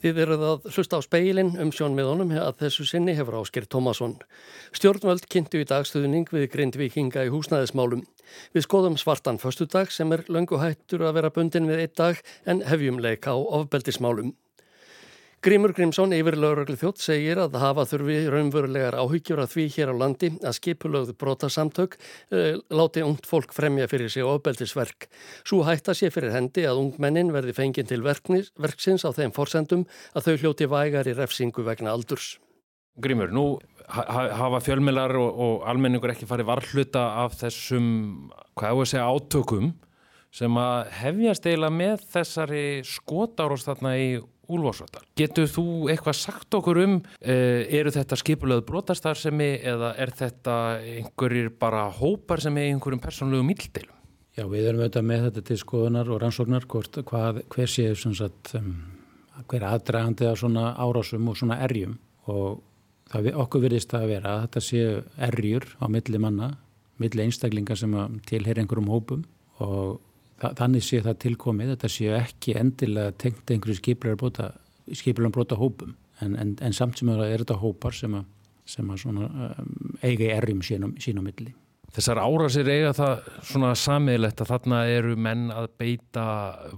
Þið eruð að hlusta á speilin um sjónmiðunum að þessu sinni hefur Ásker Tómasson. Stjórnvöld kynntu í dagstuðning við grindvikinga í húsnæðismálum. Við skoðum svartan förstudag sem er löngu hættur að vera bundin við eitt dag en hefjum leika á ofbeldismálum. Grímur Grímsson yfir lauröglu þjótt segir að hafa þurfi raunverulegar áhyggjur að því hér á landi að skipulögðu brotasamtök uh, láti ungt fólk fremja fyrir sig ofbeldisverk. Svo hætta sé fyrir hendi að ungmennin verði fenginn til verknis, verksins á þeim forsendum að þau hljóti vægar í refsingu vegna aldurs. Grímur, nú hafa fjölmilar og, og almenningur ekki farið varhluta af þessum, hvað hefur segja, átökum sem að hefjast eiginlega með þessari skotáros þarna í Úlfarsvöldar. Getur þú eitthvað sagt okkur um, uh, eru þetta skipulöðu brotastarðsemi eða er þetta einhverjir bara hópar sem er einhverjum persónlegum mildilum? Já, við erum auðvitað með þetta til skoðunar og rannsóknar hvort, hvað, hver séu sagt, um, hver aðdragandi að svona árásum og svona erjum og það, okkur virðist það að vera að þetta séu erjur á milli manna, milli einstaklinga sem tilher einhverjum hópum og þannig sé það tilkomið, þetta sé ekki endilega tengt einhverju skipilega brota hópum en, en, en samt sem er þetta hópar sem að, sem að svona, um, eiga erjum sínum, sínum milli. Þessar árasir eiga það svona samiðilegt að þarna eru menn að beita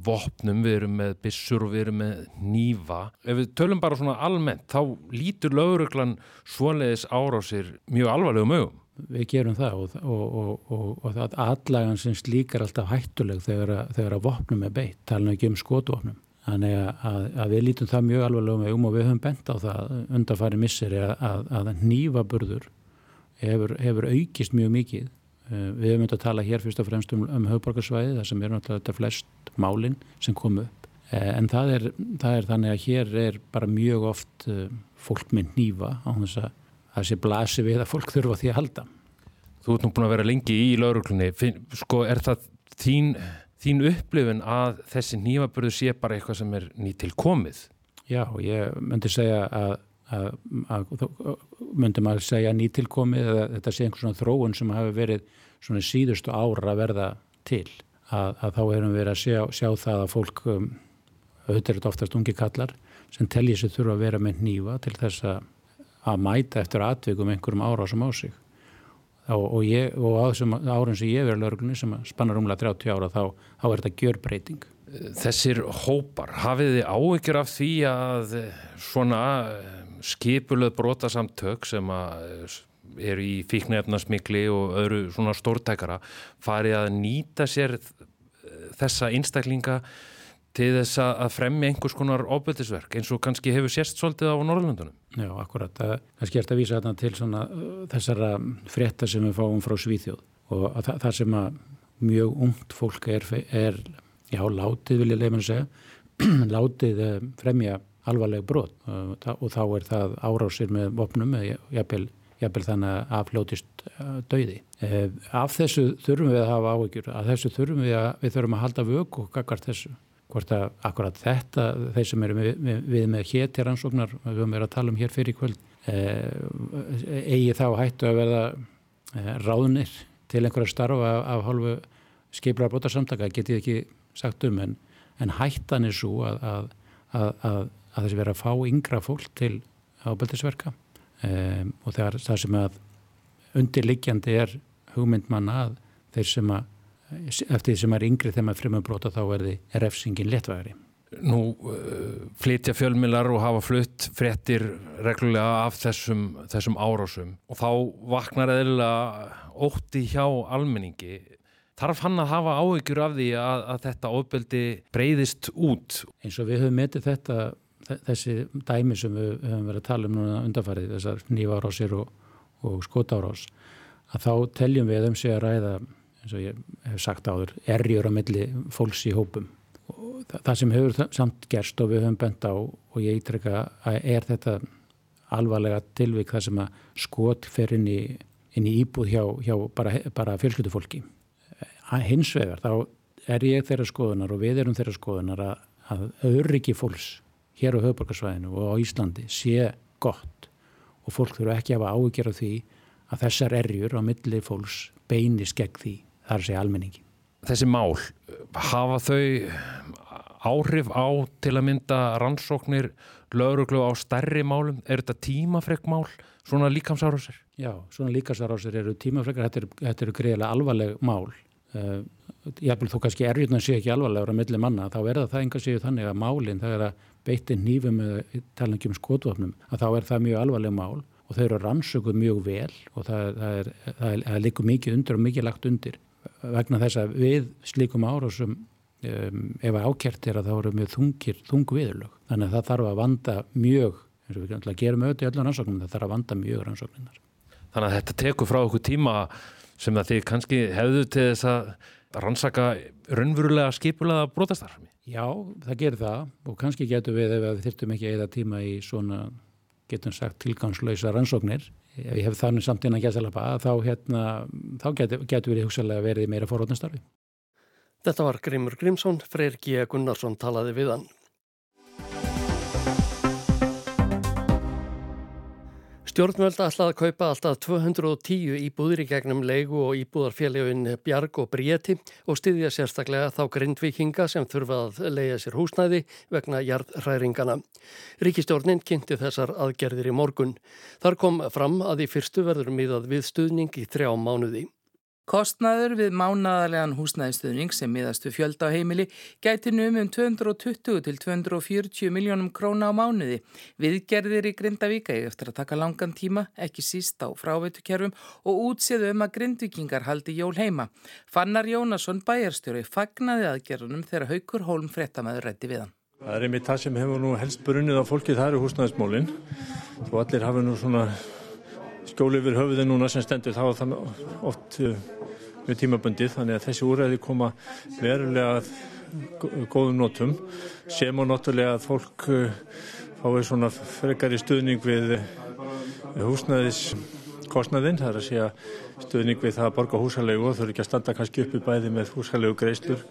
vopnum, við erum með bissur og við erum með nýfa. Ef við tölum bara svona almennt, þá lítur lauruglan svoleiðis árásir mjög alvarlegum augum við gerum það og, og, og, og það aðlagan sem slík er alltaf hættuleg þegar að, þegar að vopnum er beitt, tala ekki um skotvopnum. Þannig að, að við lítum það mjög alveg um og við höfum bent á það undarfæri misseri að, að nývaburður hefur, hefur aukist mjög mikið. Eh, við höfum myndið að tala hér fyrst og fremst um, um höfborgarsvæði þar sem er náttúrulega þetta flest málinn sem kom upp. Eh, en það er, það er þannig að hér er bara mjög oft eh, fólk með nýva á þess að það sé blasi við að fólk þurfa því að halda. Þú ert nú búin að vera lengi í lauruglunni, sko er það þín, þín upplifin að þessi nýjabörðu sé bara eitthvað sem er nýtil komið? Já, ég myndi segja að, að, að myndi maður segja nýtil komið eða þetta sé einhvers svona þróun sem hafi verið svona síðustu ára að verða til. Að, að þá erum við að sjá, sjá það að fólk, um, auðvitað þetta oftast ungi kallar, sem tellir sér þurfa að vera með nýfa til þess að að mæta eftir atvikum einhverjum árásum á sig. Og, og, ég, og á þessum árum sem ég verið lögurglunni sem spannar umlega 30 ára þá, þá er þetta gjörbreyting. Þessir hópar, hafið þið áhyggjur af því að svona skipulöð brotasamtök sem eru í fíknefnasmikli og öðru svona stórtækara farið að nýta sér þessa einstaklinga til þess að fremja einhvers konar ofbeldisverk eins og kannski hefur sérst svolítið á Norrlundunum. Já, akkurat. Kannski er þetta að vísa þarna til svona, uh, þessara frétta sem við fáum frá Svíþjóð og það, það sem að mjög ungt fólk er, er já, látið vil ég að segja, látið uh, fremja alvarleg brot og, og þá er það árásir með vopnum eða jafnvel, jafnvel þannig að aflótist uh, dauði. Af þessu þurfum við að hafa áhyggjur, af þessu þurfum við að, við þurfum að halda vög og gagart þessu hvort að akkurat þetta, þeir sem eru við, við með hér til rannsóknar, við höfum verið að tala um hér fyrir kvöld, eh, eigi þá hættu að verða eh, ráðnir til einhverja starfa af, af hálfu skiplar bótarsamtaka, getið ekki sagt um, en, en hættan er svo að, að, að, að þessi verið að fá yngra fólk til ábældisverka eh, og það, það sem að undirliggjandi er hugmyndmanna að þeir sem að eftir því sem er yngri þegar maður fremur brota þá er því refsingin letvægari. Nú uh, flytja fjölmilar og hafa flutt frettir reglulega af þessum, þessum árásum og þá vaknar eða ótti hjá almenningi. Þarf hann að hafa áhyggjur af því að, að þetta ofbeldi breyðist út? Eins og við höfum metið þetta, þessi dæmi sem við höfum verið að tala um núna undanfarið, þessar nývarásir og, og skotárás, að þá teljum við um sig að ræða eins og ég hef sagt áður, erjur á milli fólks í hópum. Og það sem hefur samt gerst og við höfum bent á og ég ítrekka að er þetta alvarlega tilvík það sem að skot fer inn í, inn í íbúð hjá, hjá bara, bara fjölskyldufólki. Hins vegar þá er ég þeirra skoðunar og við erum þeirra skoðunar að, að öryggi fólks hér á höfborgarsvæðinu og á Íslandi sé gott og fólk þurfa ekki að hafa ágjör á því að þessar erjur á milli fólks beinis gegn því þar sé almenningi. Þessi mál, hafa þau áhrif á til að mynda rannsóknir löguruglu á stærri málum? Er þetta tímafreg mál, svona líkamsárásir? Já, svona líkamsárásir eru tímafregar, þetta eru, þetta eru greiðilega alvarleg mál. Uh, Jáfnvel þó kannski erjurna sé ekki alvarlegur á milli manna, þá er það enga séu þannig að málinn, það er að beiti nýfum með talangjum skotvapnum, að þá er það mjög alvarleg mál og þau eru rannsökuð mjög vel og það, það er, það er, er líku mikið undir og mikið lagt undir vegna þess að við slíkum árásum um, ef ákert er að það voru mjög þungir, þung viðlög. Þannig að það þarf að vanda mjög, eins og við gerum auðvitað í öllum rannsóknum, það þarf að vanda mjög rannsókninar. Þannig að þetta tekur frá okkur tíma sem að þið kannski hefðu til þess að rannsaka raunverulega skipulega brotastarfmi. Já, það gerir það og kannski getur við ef við þurftum ekki eða tíma í svona, getum sagt, tilgangslösa rannsóknir. Ef ég hef þannig samt inn að geta alveg að þá, hérna, þá getur, getur við hugsalega verið meira forrótnastarfi. Þetta var Grimur Grímsson, Freyr G. Gunnarsson talaði við hann. Stjórnvöld ætlaði að kaupa alltaf 210 íbúðir í gegnum leigu og íbúðarfélagin Bjarg og Bríeti og styðja sérstaklega þá grindvikinga sem þurfa að leia sér húsnæði vegna jarðhræringana. Ríkistjórnin kynnti þessar aðgerðir í morgun. Þar kom fram að í fyrstu verður miðað við stuðning í þrjá mánuði. Kostnaður við mánadalega húsnæðistuðning sem miðast við fjölda á heimili gæti num um 220 til 240 miljónum króna á mánuði. Viðgerðir í Grindavíka eftir að taka langan tíma, ekki síst á fráveitukerfum og útséðu um að grindvikingar haldi jól heima. Fannar Jónasson bæjarstjóri fagnaði aðgerðunum þegar Haukur Hólm frettamæður rætti við hann. Það er einmitt það sem hefur nú helst brunnið á fólki, það eru húsnæðismólinn. Þú allir hafa nú svona skjóli yfir höfuði núna sem stendur þá er það oft uh, mjög tímabundið. Þannig að þessi úræði koma verulega góðum nótum sem og náttúrulega að fólk uh, fái svona frekar í stuðning við húsnæðiskostnaðinn það er að segja stuðning við það að borga húsalegu og þau eru ekki að standa kannski uppi bæði með húsalegu greislur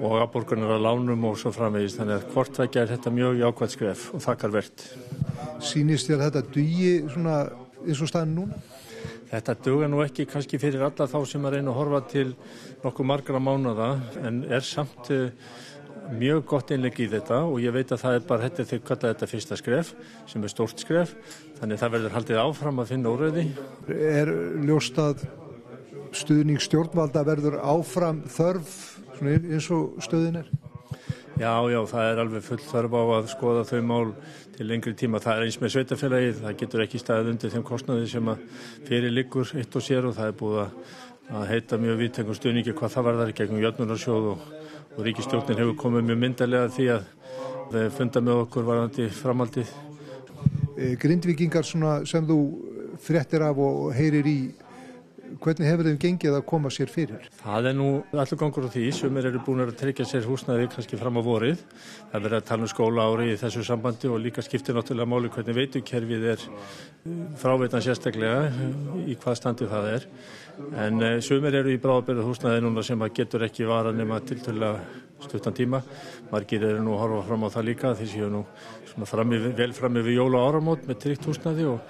og aðborgarnar að lánum og svo framvegist þannig að hvort vekja er þetta mjög jákvæmt skref og þakkar verðt Sýnist þér þetta dugi svona eins og staðin núna? Þetta duga nú ekki kannski fyrir alla þá sem að reyna að horfa til nokkuð margra mánada en er samt uh, mjög gott einleg í þetta og ég veit að það er bara þetta þegar kallað þetta fyrsta skref sem er stórt skref þannig það verður haldið áfram að finna óröði. Er ljóstað stuðning stjórnvalda verður áfram þörf eins og stöðin er? Já, já, það er alveg full þörf á að skoða þau mál til lengri tíma. Það er eins með sveitafélagið, það getur ekki staðið undir þeim kostnaði sem að fyrir liggur eitt og sér og það er búið að heita mjög viðtengum stuðningi hvað það var þar gegnum Jötnunarsjóð og, og Ríkistjóknin hefur komið mjög myndarlega því að þeir funda með okkur varandi framaldið. Eh, Grindvikingar sem þú frettir af og heyrir í Hvernig hefur þeim gengið að koma sér fyrir? Það er nú allur gangur á því sem eru búin að tryggja sér húsnaði kannski fram á vorið. Það verður að tala um skóla ári í þessu sambandi og líka skiptir náttúrulega máli hvernig veitukerfið er eh, fráveitan sérstaklega eh, í hvað standi það er. En uh, sumir eru í bráðbyrðu húsnaði núna sem getur ekki vara nema tiltölulega stuttan tíma. Margir eru nú að horfa fram á það líka því séu nú vel fram yfir jóla áramót með tryggt húsnaði og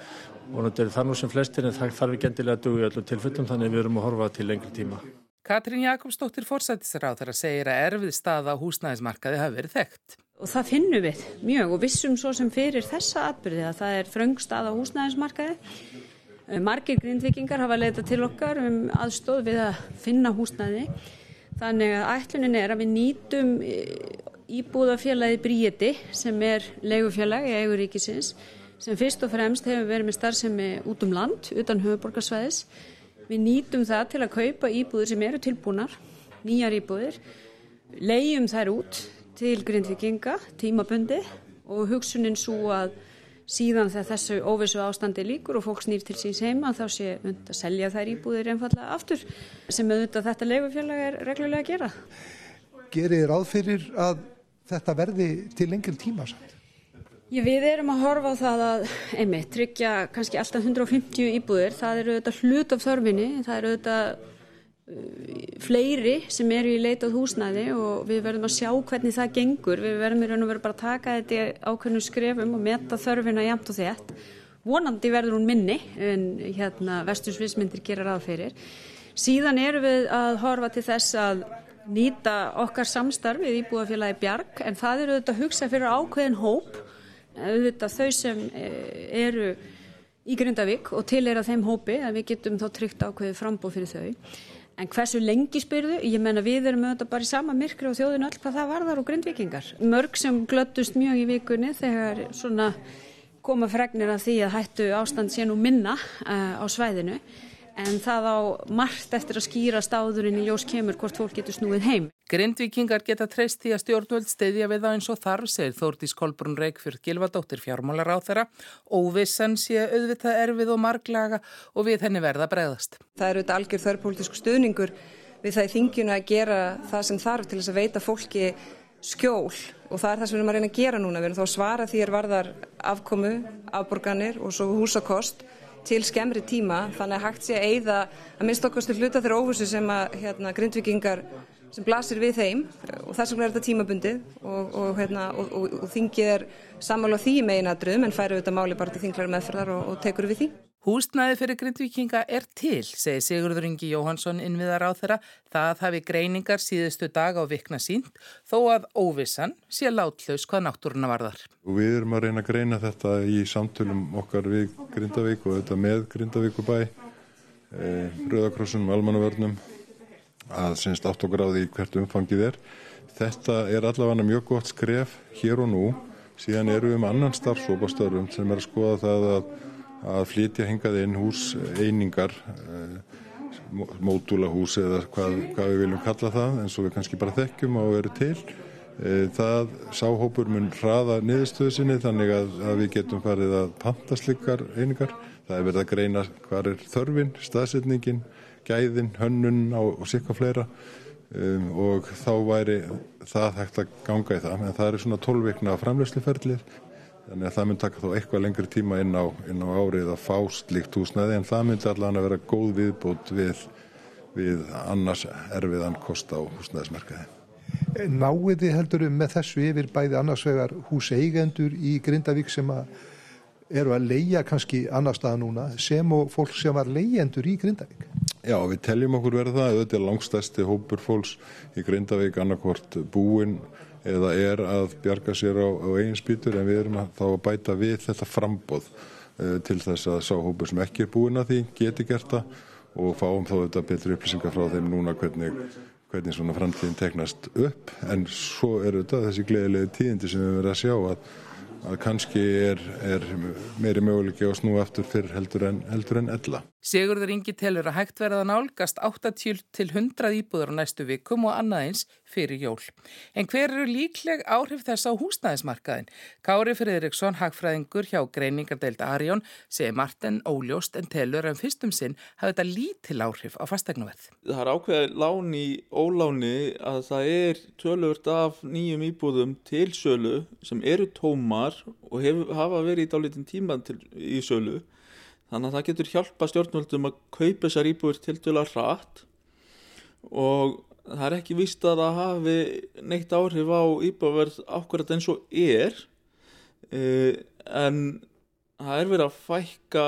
vonandi er það nú sem flestir en það þarf ekki endilega að dugja öllum tilfellum þannig við erum að horfa til lengri tíma. Katrín Jakobsdóttir fórsættisráð þar að segja að erfið staða á húsnæðismarkaði hafi verið þekkt. Og það finnum við mjög og vissum svo sem fyrir þessa atbyrði að það er þröng stað á húsnæðismarkaði. Margir grindvikingar hafa leitað til okkar um aðstóð við að finna húsnæði. Þannig að ætlunin er að við nýtum íbúðafélagi Bríeti sem er leigufélag í eiguríkisins sem fyrst og fremst hefur verið með starfsemi út um land, utan höfuborgarsvæðis. Við nýtum það til að kaupa íbúðir sem eru tilbúnar, nýjar íbúðir, leiðjum þær út til grindvikinga, tímabundi og hugsunin svo að síðan þegar þessu óvissu ástandi líkur og fólk snýr til síns heima þá sé und að selja þær íbúðir einfallega aftur sem auðvitað þetta leigufélag er reglulega að gera. Gerir þið ráð fyrir að þetta verði til lengil tíma samt? Við erum að horfa á það að, einmitt, tryggja kannski alltaf 150 íbúðir. Það eru auðvitað hlut af þörfinni, það eru auðvitað uh, fleiri sem eru í leitað húsnæði og við verðum að sjá hvernig það gengur. Við verðum í raun og veru bara að taka þetta ákveðnum skrefum og metta þörfina jæmt og þétt. Vonandi verður hún minni en hérna vestursvismyndir gera ráð fyrir. Síðan eru við að horfa til þess að nýta okkar samstarfið í búafélagi Bjarg en það eru auðvitað að hugsa fyrir ákveðin hóp, auðvitað þau sem eh, eru í Grindavík og til er að þeim hópi að við getum þá tryggt ákveðið frambóð fyrir þau. En hversu lengi spyrðu? Ég menna við erum auðvitað bara í sama myrkri og þjóðin öll hvað það varðar og grindvikingar. Mörg sem glöttust mjög í vikunni þegar svona koma fregnir af því að hættu ástand sé nú minna uh, á svæðinu en það á margt eftir að skýra stáðurinn í ljós kemur hvort fólk getur snúið heim. Grindvikingar geta treyst því að stjórnvöld steyðja við það eins og þarf, segir Þórdís Kolbrún Reykjörð Gilvardóttir fjármálar á þeirra. Óvissan sé auðvitað erfið og marglaga og við henni verða bregðast. Það eru auðvitað algjör þörrpolítisku stuðningur við það í þingjuna að gera það sem þarf til þess að veita fólki skjól og það er það sem við erum að reyna að gera núna. Við erum þá að svara því er varðar afkomu, afborganir og svo húsakost til skemmri tíma þannig að hægt sé að eigða að minnst okkarstu hluta þeirra óvissu sem að hérna, grindvikingar sem blasir við þeim og þess vegna er þetta tímabundið og, og, hérna, og, og þingið er samála því meginadröðum en færi auðvitað máli bara til þinglar meðferðar og tekur við því. Húsnæði fyrir grindvikinga er til, segir Sigurður Ingi Jóhansson innviðar á þeirra. Það hafi greiningar síðustu dag á vikna sínt, þó að óvissan sé látlaus hvað náttúruna varðar. Og við erum að reyna að greina þetta í samtölum okkar við Grindavík og þetta með Grindavíkubæ, eh, Rauðakrossunum, Almannavörnum, að senst átt okkur á því hvert umfangið er. Þetta er allavega mjög gott skref hér og nú, síðan eru við um annan starfsópastörfum sem er að skoða það að að flytja hingað inn hús einingar eh, mótúlahús eða hvað, hvað við viljum kalla það eins og við kannski bara þekkjum og eru til. Eh, það sáhópur mun hraða niðurstöðu sinni þannig að, að við getum farið að panta slikar einingar. Það er verið að greina hvað er þörfin staðsetningin, gæðin, hönnun og, og sikka fleira. Um, og þá væri það hægt að ganga í það. En það er svona tólveikna framlegsliferðlið Þannig að það myndi taka þó eitthvað lengri tíma inn á, inn á árið að fá slíkt húsnæði en það myndi allan að vera góð viðbót við, við annars erfiðan kost á húsnæðismarkaði. Náið þið heldur um með þessu yfir bæði annars vegar húseigendur í Grindavík sem eru að leia kannski annar staða núna sem og fólk sem var leiendur í Grindavík? Já, við teljum okkur verið það. Þetta er langstæsti hópur fólks í Grindavík annarkvort búinn eða er að bjarga sér á, á eigin spýtur en við erum að, þá að bæta við þetta frambóð uh, til þess að sáhópur sem ekki er búin að því geti gert það og fáum þá þetta betri upplýsingar frá þeim núna hvernig, hvernig svona framtíðin tegnast upp en svo er þetta þessi gleðilegi tíðindi sem við verðum að sjá að að kannski er, er meiri möguleiki að snú aftur fyrr heldur en, heldur en ella. Sigurður Ingi telur að hægt verða nálgast 80 til 100 íbúður á næstu vikum og annaðins fyrir jól. En hver eru líkleg áhrif þess á húsnæðismarkaðin? Kári Friðriksson, hagfræðingur hjá greiningardeild Arjón, segir Martin óljóst en telur en fyrstum sinn hafa þetta lítil áhrif á fastegnuverð. Það er ákveðið láni óláni að það er tölvört af nýjum íbúðum til sölu sem eru tómar og hef, hafa verið í dálitin tíman til, í sölu Þannig að það getur hjálpa stjórnvöldum að kaupa þessar íbúir til dala hratt og það er ekki víst að það hafi neitt áhrif á íbúverð ákveðat eins og er. Eh, en það er verið að fækka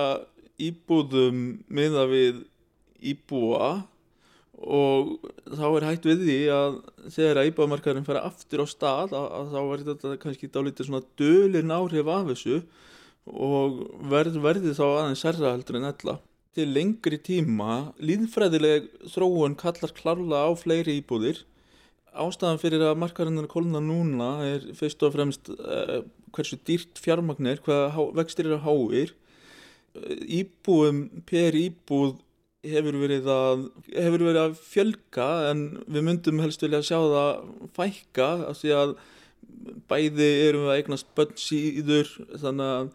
íbúðum miða við íbúa og þá er hægt við því að þegar að íbúamarkaðurinn fara aftur á stað að, að þá verður þetta kannski dálítið svona dölin áhrif af þessu og verð, verði þá aðeins særra heldur en ella. Til lengri tíma, líðfræðileg þróun kallar klarla á fleiri íbúðir. Ástæðan fyrir að markarinnar kolna núna er fyrst og fremst uh, hversu dýrt fjármagnir, hvaða vextir eru háir. Íbúum per íbúð hefur verið, að, hefur verið að fjölga en við myndum helst vilja sjá það fækka af því að bæði erum við að eignast bönn síður þannig að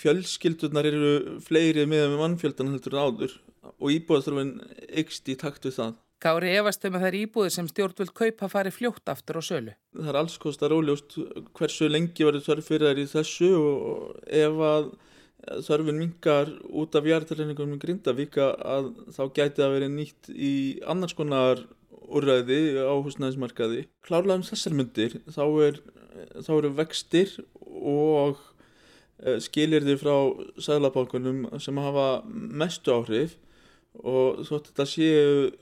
fjölskyldunar eru fleiri með með mannfjöldan heldur en áður og íbúðarþörfin ykst í takt við það. Kári efast um að það er íbúðir sem stjórnvöld kaupa fari fljótt aftur á sölu. Það er alls kostar óljóst hversu lengi verður þörf fyrir þær í þessu og ef að þörfin mingar út af hjartarleiningum í Grindavík að þá gæti það verið nýtt í annars konar úrræði á húsnæðismarkaði. Klárlega um þessar myndir þá, er, þá eru vextir og Eh, skilirði frá sæðlabankunum sem hafa mestu áhrif og þótt þetta séu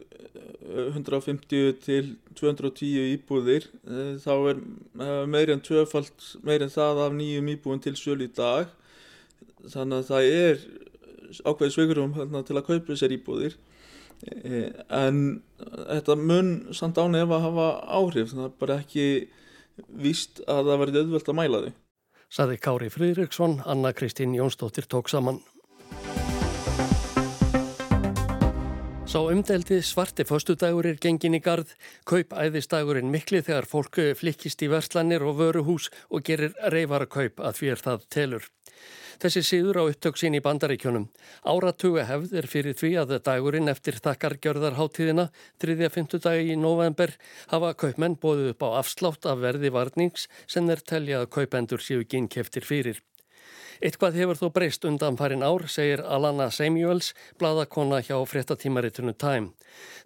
150 til 210 íbúðir eh, þá er eh, meiri en tvöfalt meiri en það af nýjum íbúðum til sölu í dag. Þannig að það er ákveðið sveigurum til að kaupa þessar íbúðir. Eh, en þetta mun samt án ef að hafa áhrif það er bara ekki víst að það verði auðvelt að mæla þau Saði Kári Fridriksson, Anna Kristín Jónsdóttir tók saman Sá umdeldi svarti föstudagur er gengin í gard, kaupæðistagurinn mikli þegar fólk flikkist í verslanir og vöruhús og gerir reyfara kaup að fyrir það telur. Þessi síður á upptöksin í bandaríkjónum. Áratuga hefð er fyrir því að dagurinn eftir þakkargjörðarháttíðina, 3.5. dagi í november, hafa kaupmenn bóðið upp á afslátt af verði varnings sem er telja að kaupendur séu gínkeftir fyrir. Eitthvað hefur þó breyst undan farin ár, segir Alana Samuels, bladakona hjá fréttatímaritunum Time.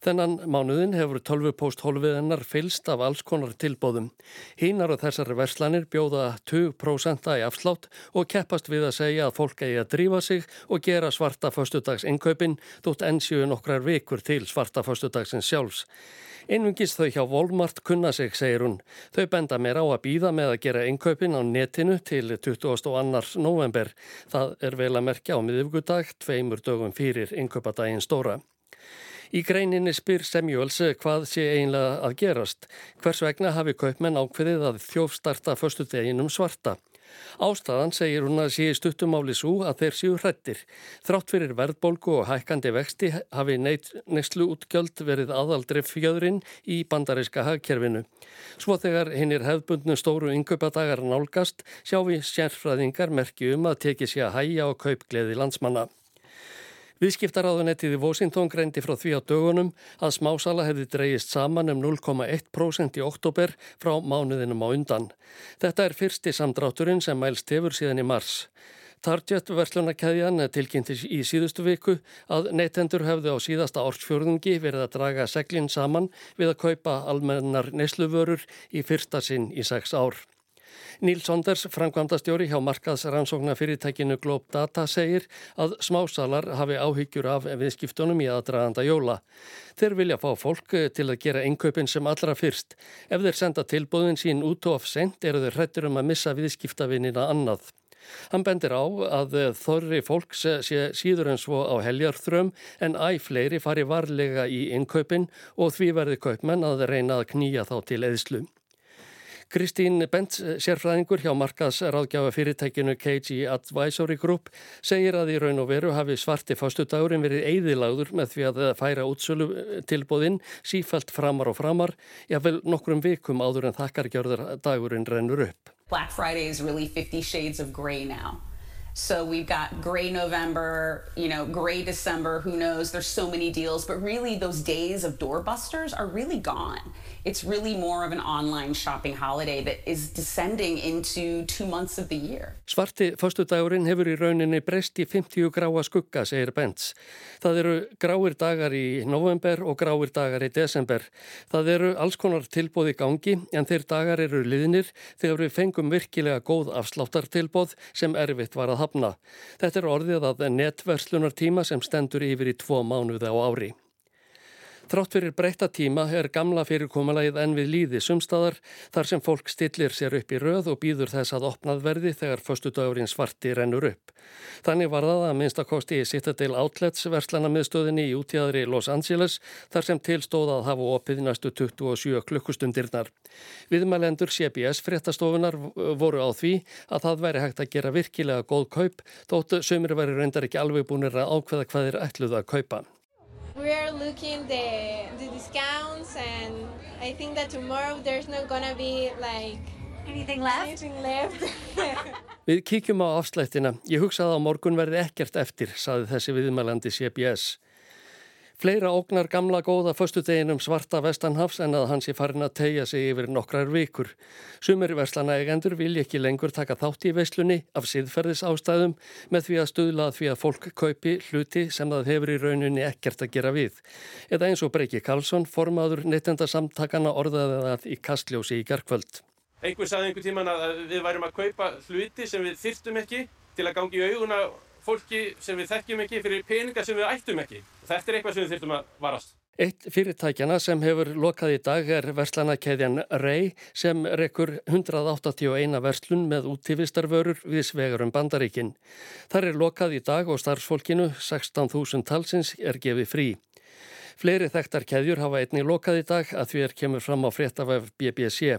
Þennan mánuðin hefur 12 post holfiðennar fylst af alls konar tilbóðum. Hínar og þessar verslanir bjóða 2% í afslátt og keppast við að segja að fólk eigi að drífa sig og gera svarta föstudags innkaupin þótt ennsjöu nokkrar vikur til svarta föstudagsins sjálfs. Einvingis þau hjá Volmart kunna sig, segir hún. Þau benda mér á að býða með að gera innkaupin á netinu til 22. november. Það er vel að merkja á miðugudag, tveimur dögum fyrir innkaupadaginn stóra. Í greininni spyr Semjóls hvað sé einlega að gerast. Hvers vegna hafi kaupmenn ákveðið að þjófstarta förstu deginum svarta? Ástæðan segir hún að sé stuttumáli svo að þeir séu hrettir. Þrátt fyrir verðbolgu og hækkandi vexti hafi neyslu útgjöld verið aðaldri fjöðrin í bandaríska hagkerfinu. Svo þegar hinn er hefðbundnu stóru yngöpadagar nálgast sjá við sérfræðingar merki um að teki sér að hæja og kaupgleði landsmanna. Viðskiptaráðunettið í Washington greindi frá því á dögunum að smásala hefði dreyist saman um 0,1% í oktober frá mánuðinum á undan. Þetta er fyrsti samdrátturinn sem mælst hefur síðan í mars. Target verslunarkæðjan tilkynnti í síðustu viku að neytendur hefði á síðasta ortsfjörðungi verið að draga seglinn saman við að kaupa almennar nesluvörur í fyrsta sinn í sex ár. Níl Sonders, framkvæmdastjóri hjá markaðsrannsókna fyrirtækinu Globe Data segir að smásalar hafi áhyggjur af viðskiptunum í aðdraðanda jóla. Þeir vilja fá fólk til að gera innkaupin sem allra fyrst. Ef þeir senda tilbúðin sín út og sent eru þeir hrettur um að missa viðskiptavinina annað. Hann bendir á að þorri fólks sé síður en svo á heljarþröm en æg fleiri fari varlega í innkaupin og því verði kaupmenn að reyna að knýja þá til eðslu. Kristín Bent, sérfræðingur hjá markaðsráðgjáfa fyrirtækinu KG Advisory Group, segir að í raun og veru hafi svarti fástudagurinn verið eigðilagður með því að færa útsölu tilbóðinn sífælt framar og framar, jáfnvel nokkrum vikum áður en þakkargjörður dagurinn rennur upp. Black Friday is really 50 shades of grey now. So we've got gray November, you know, gray December, who knows, there's so many deals, but really those days of doorbusters are really gone. It's really more of an online shopping holiday that is descending into two months of the year. Svarti fyrstudagurinn hefur í rauninni breyst í 50 gráa skugga, segir Bents. Það eru gráir dagar í november og gráir dagar í desember. Það eru alls konar tilbóð í gangi en þeir dagar eru liðnir þegar við fengum virkilega góð afsláttartilbóð sem erfitt var að hafna. Þetta er orðið að netverslunartíma sem stendur yfir í tvo mánuði á ári. Þrátt fyrir breyta tíma er gamla fyrirkomalagið enn við líði sumstaðar þar sem fólk stillir sér upp í röð og býður þess að opnað verði þegar förstu dagurinn svarti rennur upp. Þannig var það að minnstakosti í Citadel Outlets verslana-miðstöðinni í útíðaðri Los Angeles þar sem tilstóða að hafa opið næstu 27 klukkustundirnar. Viðmælendur CBS fréttastofunar voru á því að það væri hægt að gera virkilega góð kaup þóttu sömur væri reyndar ekki alveg búinir að ákveða hvað er ætluð að kaupa. We're looking the the discounts and I think that tomorrow there's not gonna be like anything left. Anything left. Við kíkjum á afslættina. Ég hugsaði að morgun verði ekkert eftir, saði þessi viðmælandi CBS. Fleira ógnar gamla góða föstudeginum svarta vestanhafs en að hans er farin að tegja sig yfir nokkrar vikur. Sumir verslana eigendur vilja ekki lengur taka þátt í veislunni af síðferðis ástæðum með því að stuðla að því að fólk kaupi hluti sem það hefur í rauninni ekkert að gera við. Eða eins og Breiki Karlsson, formaður neytenda samtakana orðaði það í kastljósi í gerkvöld. Einhver saði einhver tíman að við værum að kaupa hluti sem við þyrstum ekki til að gangi í auguna fólki sem við þekkjum ekki fyrir peninga sem við ættum ekki Þetta er eitthvað sem við þurfum að varast. Eitt fyrirtækjana sem hefur lokað í dag er verslanakeiðjan Rey sem rekur 181 verslun með útífistarvörur við svegarum bandaríkin. Þar er lokað í dag og starfsfólkinu 16.000 talsins er gefið frí. Fleiri þekktar keðjur hafa einni lokað í dag að því er kemur fram á fréttafæf BBC.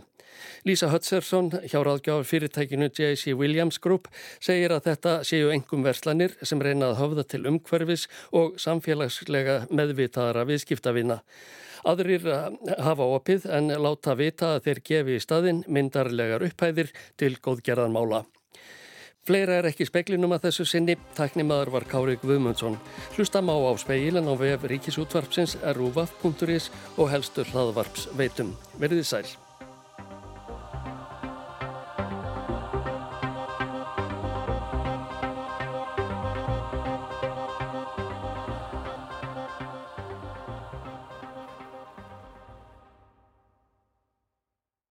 Lísa Hötsersson, hjá ráðgjáður fyrirtækinu J.C. Williams Group, segir að þetta séu engum verslanir sem reyna að höfða til umhverfis og samfélagslega meðvitaðara viðskiptavina. Aðrir hafa opið en láta vita að þeir gefi í staðin myndarlegar upphæðir til góðgerðanmála. Fleira er ekki speklinum að þessu sinni, taknimaður var Kári Guðmundsson. Hlusta má á speilin á vef ríkisútvarpsins rúvaf.is og helstur hlaðvarps veitum. Verðið sæl.